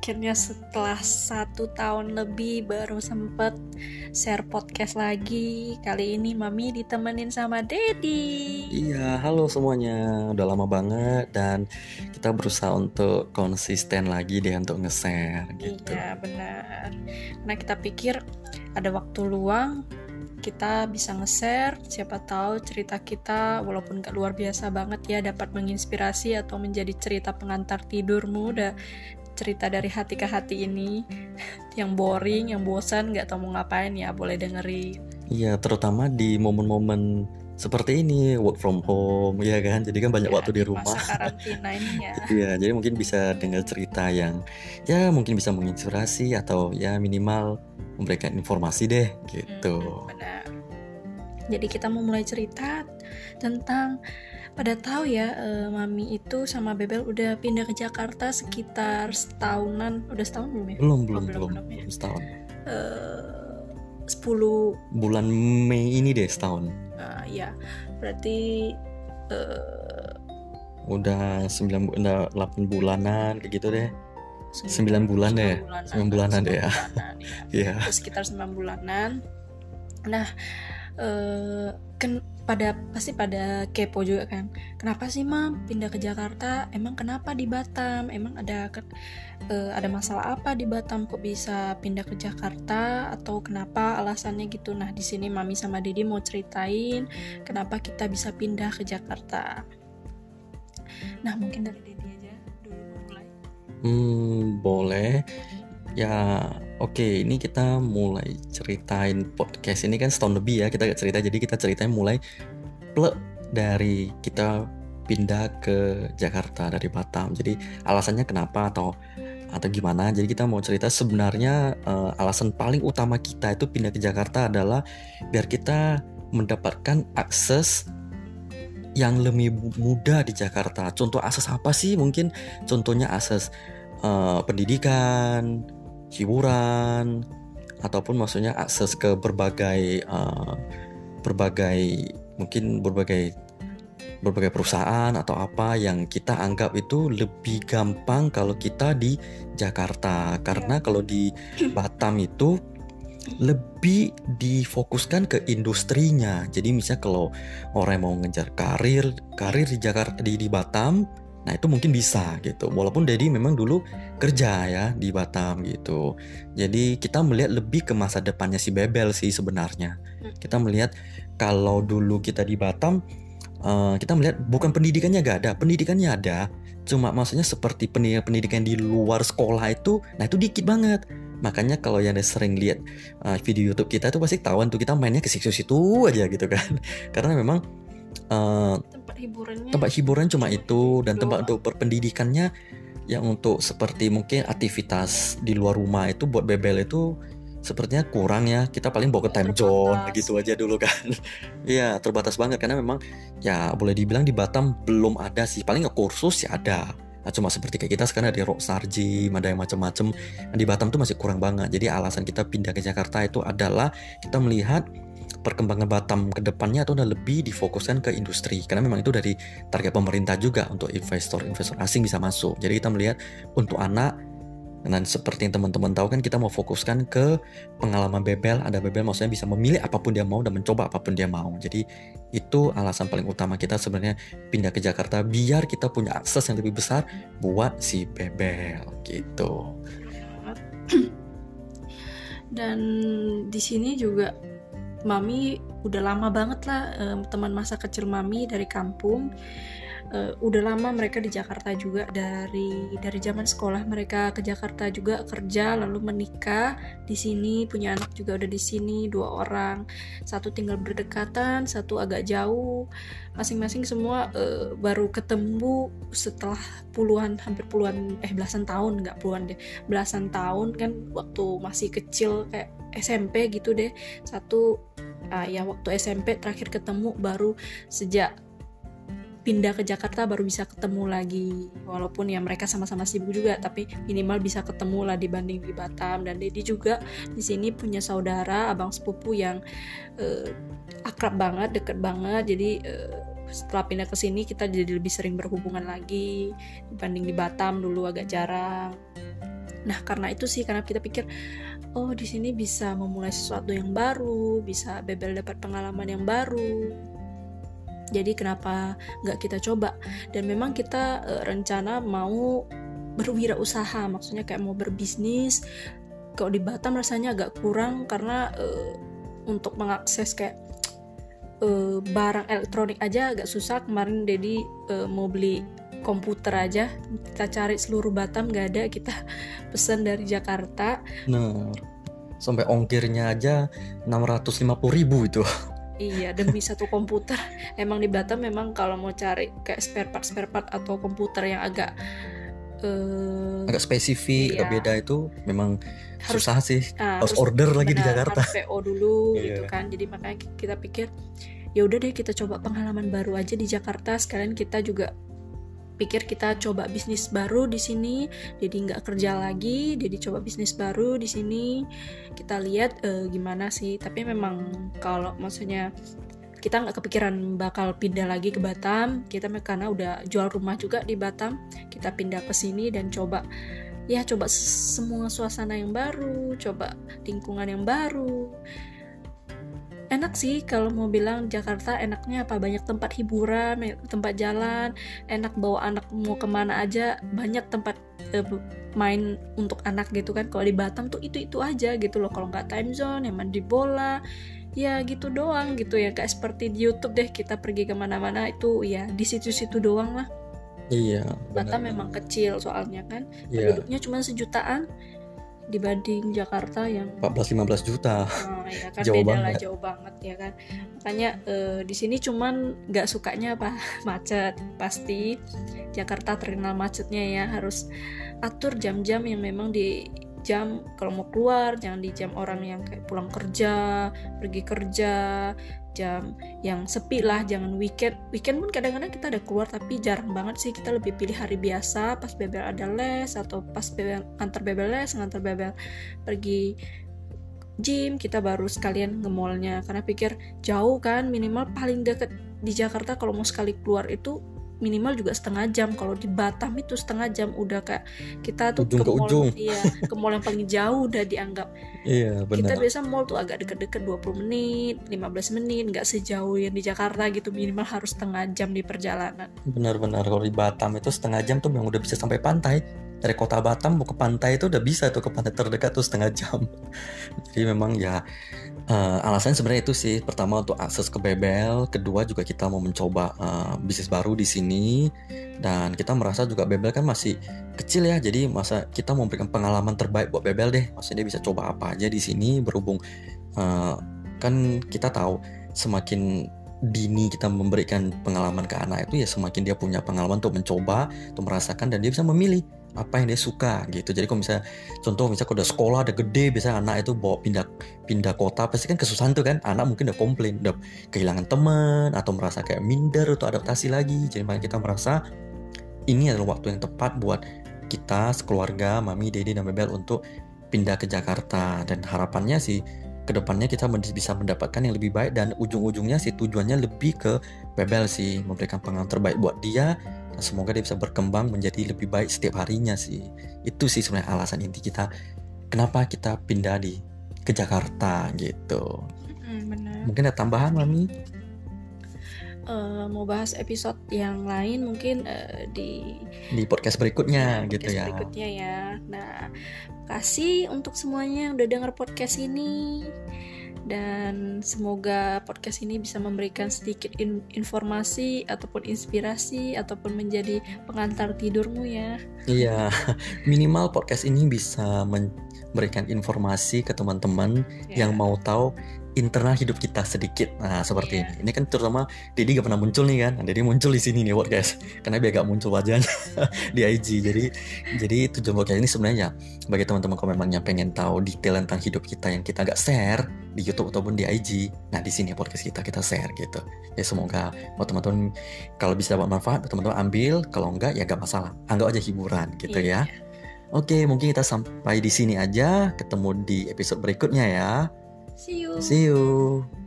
akhirnya setelah satu tahun lebih baru sempet share podcast lagi. Kali ini Mami ditemenin sama Dedi. Iya, halo semuanya. Udah lama banget dan kita berusaha untuk konsisten lagi deh untuk nge-share gitu. Iya, benar. Karena kita pikir ada waktu luang, kita bisa nge-share siapa tahu cerita kita walaupun gak luar biasa banget ya dapat menginspirasi atau menjadi cerita pengantar tidurmu udah cerita dari hati ke hati ini. Yang boring, yang bosan, nggak tahu mau ngapain ya boleh dengerin. Iya, terutama di momen-momen seperti ini work from home ya kan? Jadi kan banyak ya, waktu di rumah masa karantina ini ya. Iya jadi mungkin bisa dengar cerita yang ya mungkin bisa menginspirasi atau ya minimal memberikan informasi deh gitu. Hmm, benar. Jadi kita mau mulai cerita tentang pada tahu ya uh, mami itu sama Bebel udah pindah ke Jakarta sekitar setahunan udah setahun belum ya? Belum belum oh, belum, belum, belum, ya? setahun. Uh, 10 bulan Mei ini deh setahun. Uh, ya berarti uh, udah sembilan udah delapan bulanan kayak gitu deh. Sembilan bulan deh. sembilan bulanan deh ya. iya. Sekitar sembilan bulanan. Nah uh, kan pada pasti pada kepo juga kan. Kenapa sih mam pindah ke Jakarta? Emang kenapa di Batam? Emang ada uh, ada masalah apa di Batam kok bisa pindah ke Jakarta? Atau kenapa alasannya gitu? Nah di sini mami sama Didi mau ceritain kenapa kita bisa pindah ke Jakarta. Nah mungkin dari Didi aja. Dulu mulai. Hmm boleh. Ya oke ini kita mulai ceritain podcast ini kan setahun lebih ya kita cerita. Jadi kita ceritain mulai plek dari kita pindah ke Jakarta dari Batam. Jadi alasannya kenapa atau atau gimana? Jadi kita mau cerita sebenarnya uh, alasan paling utama kita itu pindah ke Jakarta adalah biar kita mendapatkan akses yang lebih mudah di Jakarta. Contoh akses apa sih? Mungkin contohnya akses uh, pendidikan hiburan ataupun maksudnya akses ke berbagai uh, berbagai mungkin berbagai berbagai perusahaan atau apa yang kita anggap itu lebih gampang kalau kita di Jakarta. Karena kalau di Batam itu lebih difokuskan ke industrinya. Jadi misalnya kalau orang yang mau ngejar karir karir di Jakarta di, di Batam Nah itu mungkin bisa gitu. Walaupun Dedi memang dulu kerja ya di Batam gitu. Jadi kita melihat lebih ke masa depannya si Bebel sih sebenarnya. Hmm. Kita melihat kalau dulu kita di Batam, uh, kita melihat bukan pendidikannya gak ada, pendidikannya ada. Cuma maksudnya seperti pendidikan, pendidikan di luar sekolah itu, nah itu dikit banget. Makanya kalau yang sering lihat uh, video YouTube kita itu pasti tahu tuh kita mainnya ke situ-situ aja gitu kan. Karena memang uh, hiburannya. Tempat hiburan cuma itu dan tempat untuk berpendidikannya yang untuk seperti mungkin aktivitas di luar rumah itu buat bebel itu sepertinya kurang ya. Kita paling bawa ke time zone gitu aja dulu kan. Iya terbatas banget karena memang ya boleh dibilang di Batam belum ada sih. Paling nggak kursus ya ada. Nah, cuma seperti kayak kita sekarang ada rock sarji, ada yang macam-macam. Di Batam tuh masih kurang banget. Jadi alasan kita pindah ke Jakarta itu adalah kita melihat perkembangan Batam ke depannya itu udah lebih difokuskan ke industri karena memang itu dari target pemerintah juga untuk investor-investor asing bisa masuk. Jadi kita melihat untuk anak dan seperti yang teman-teman tahu kan kita mau fokuskan ke pengalaman bebel. Ada bebel maksudnya bisa memilih apa pun dia mau dan mencoba apa pun dia mau. Jadi itu alasan paling utama kita sebenarnya pindah ke Jakarta biar kita punya akses yang lebih besar buat si bebel gitu. Dan di sini juga mami udah lama banget lah um, teman masa kecil mami dari kampung. Uh, udah lama mereka di Jakarta juga dari dari zaman sekolah mereka ke Jakarta juga kerja lalu menikah di sini punya anak juga udah di sini dua orang. Satu tinggal berdekatan satu agak jauh. Masing-masing semua uh, baru ketemu setelah puluhan hampir puluhan eh belasan tahun nggak puluhan deh belasan tahun kan waktu masih kecil kayak SMP gitu deh. Satu uh, ya waktu SMP terakhir ketemu baru sejak pindah ke Jakarta baru bisa ketemu lagi. Walaupun ya mereka sama-sama sibuk juga tapi minimal bisa ketemu lah dibanding di Batam. Dan Dedi juga di sini punya saudara abang sepupu yang uh, akrab banget deket banget. Jadi uh, setelah pindah ke sini kita jadi lebih sering berhubungan lagi dibanding di Batam dulu agak jarang. Nah karena itu sih karena kita pikir oh di sini bisa memulai sesuatu yang baru bisa Bebel dapat pengalaman yang baru. Jadi kenapa nggak kita coba? Dan memang kita uh, rencana mau berwirausaha maksudnya kayak mau berbisnis. Kalau di Batam rasanya agak kurang karena uh, untuk mengakses kayak uh, barang elektronik aja agak susah. Kemarin Dedi uh, mau beli komputer aja. Kita cari seluruh Batam nggak ada. Kita pesan dari Jakarta. Nah sampai ongkirnya aja 650 ribu itu. Iya demi satu komputer. Emang di Batam memang kalau mau cari kayak spare part spare part atau komputer yang agak uh, agak spesifik iya. agak beda itu memang harus, susah sih. uh, harus, harus order lagi di Jakarta. harus PO dulu yeah. gitu kan. Jadi makanya kita pikir ya udah deh kita coba pengalaman baru aja di Jakarta. Sekalian kita juga pikir kita coba bisnis baru di sini jadi nggak kerja lagi jadi coba bisnis baru di sini. Kita lihat uh, gimana sih. Tapi memang kalau maksudnya kita nggak kepikiran bakal pindah lagi ke Batam. Kita karena udah jual rumah juga di Batam. Kita pindah ke sini dan coba ya coba semua suasana yang baru coba lingkungan yang baru. Enak sih kalau mau bilang Jakarta enaknya apa? Banyak tempat hiburan tempat jalan enak bawa anak mau ke mana aja. Banyak tempat uh, main untuk anak gitu kan. Kalau di Batam tuh itu itu aja gitu loh. Kalau nggak time zone yang mandi bola ya gitu doang gitu ya kayak seperti di YouTube deh kita pergi ke mana-mana itu ya di situ-situ doang lah Iya. Batam memang kecil soalnya kan. Iya. Penduduknya cuma sejutaan dibanding Jakarta yang 14-15 juta. Oh, ya kan jauh beda banget. lah jauh banget ya kan. Makanya uh, di sini cuman nggak sukanya apa macet pasti. Jakarta terkenal macetnya ya harus atur jam-jam yang memang di jam kalau mau keluar jangan di jam orang yang kayak pulang kerja pergi kerja jam yang sepi lah jangan weekend. Weekend pun kadang-kadang kita ada keluar tapi jarang banget sih. Kita lebih pilih hari biasa pas bebel ada les atau pas bebel antar bebel les ngantar bebel pergi gym kita baru sekalian nge mallnya karena pikir jauh kan minimal paling deket di Jakarta kalau mau sekali keluar itu minimal juga setengah jam. Kalau di Batam itu setengah jam. Udah kayak kita tuh ujung ke, ke mall, ujung. iya ke mall yang paling jauh udah dianggap. Iya benar. kita biasa mall tuh agak deket-deket 20 menit 15 menit. Nggak sejauh yang di Jakarta gitu. Minimal harus setengah jam di perjalanan. Benar-benar. Kalau di Batam itu setengah jam tuh yang udah bisa sampai pantai dari kota Batam mau ke pantai itu udah bisa tuh ke pantai terdekat tuh setengah jam. Jadi memang ya uh, alasan sebenarnya itu sih. Pertama untuk akses ke Bebel kedua juga kita mau mencoba uh, bisnis baru di sini. Dan kita merasa juga Bebel kan masih kecil ya jadi masa kita mau memberikan pengalaman terbaik buat Bebel deh. Maksudnya dia bisa coba apa aja di sini berhubung uh, kan kita tahu semakin dini kita memberikan pengalaman ke anak itu ya semakin dia punya pengalaman untuk mencoba untuk merasakan dan dia bisa memilih apa yang dia suka gitu. Jadi kalau misalnya contoh misalnya kalau udah sekolah udah gede biasanya anak itu bawa pindah pindah kota pasti kan kesusahan tuh kan. Anak mungkin udah komplain udah kehilangan teman atau merasa kayak minder atau adaptasi lagi. Jadi makanya kita merasa ini adalah waktu yang tepat buat kita sekeluarga mami dede dan bebel untuk pindah ke Jakarta. Dan harapannya sih ke depannya kita bisa mendapatkan yang lebih baik dan ujung-ujungnya sih tujuannya lebih ke Bebel sih memberikan pengalaman terbaik buat dia semoga dia bisa berkembang menjadi lebih baik setiap harinya sih itu sih sebenarnya alasan inti kita kenapa kita pindah di ke Jakarta gitu benar. mungkin ada tambahan mami uh, mau bahas episode yang lain mungkin uh, di di podcast berikutnya ya, gitu podcast ya. Berikutnya ya. Nah, kasih untuk semuanya yang udah denger podcast ini dan semoga podcast ini bisa memberikan sedikit in informasi ataupun inspirasi ataupun menjadi pengantar tidurmu ya. Iya, minimal podcast ini bisa memberikan informasi ke teman-teman yeah. yang mau tahu internal hidup kita sedikit. Nah, seperti yeah. ini. Ini kan terutama Dedi gak pernah muncul nih kan. Nah, Dedi muncul di sini nih podcast. Karena biar gak muncul wajahnya di IG. Jadi jadi tujuan podcast ini sebenarnya ya bagi teman-teman kalau memangnya pengen tahu detail tentang hidup kita yang kita gak share di YouTube ataupun di IG. Nah, di sini podcast kita kita share gitu. Ya semoga buat teman-teman kalau bisa dapat manfaat, teman-teman ambil. Kalau enggak ya gak masalah. Anggap aja hiburan gitu yeah. ya. Oke, mungkin kita sampai di sini aja. Ketemu di episode berikutnya ya. See you. See you.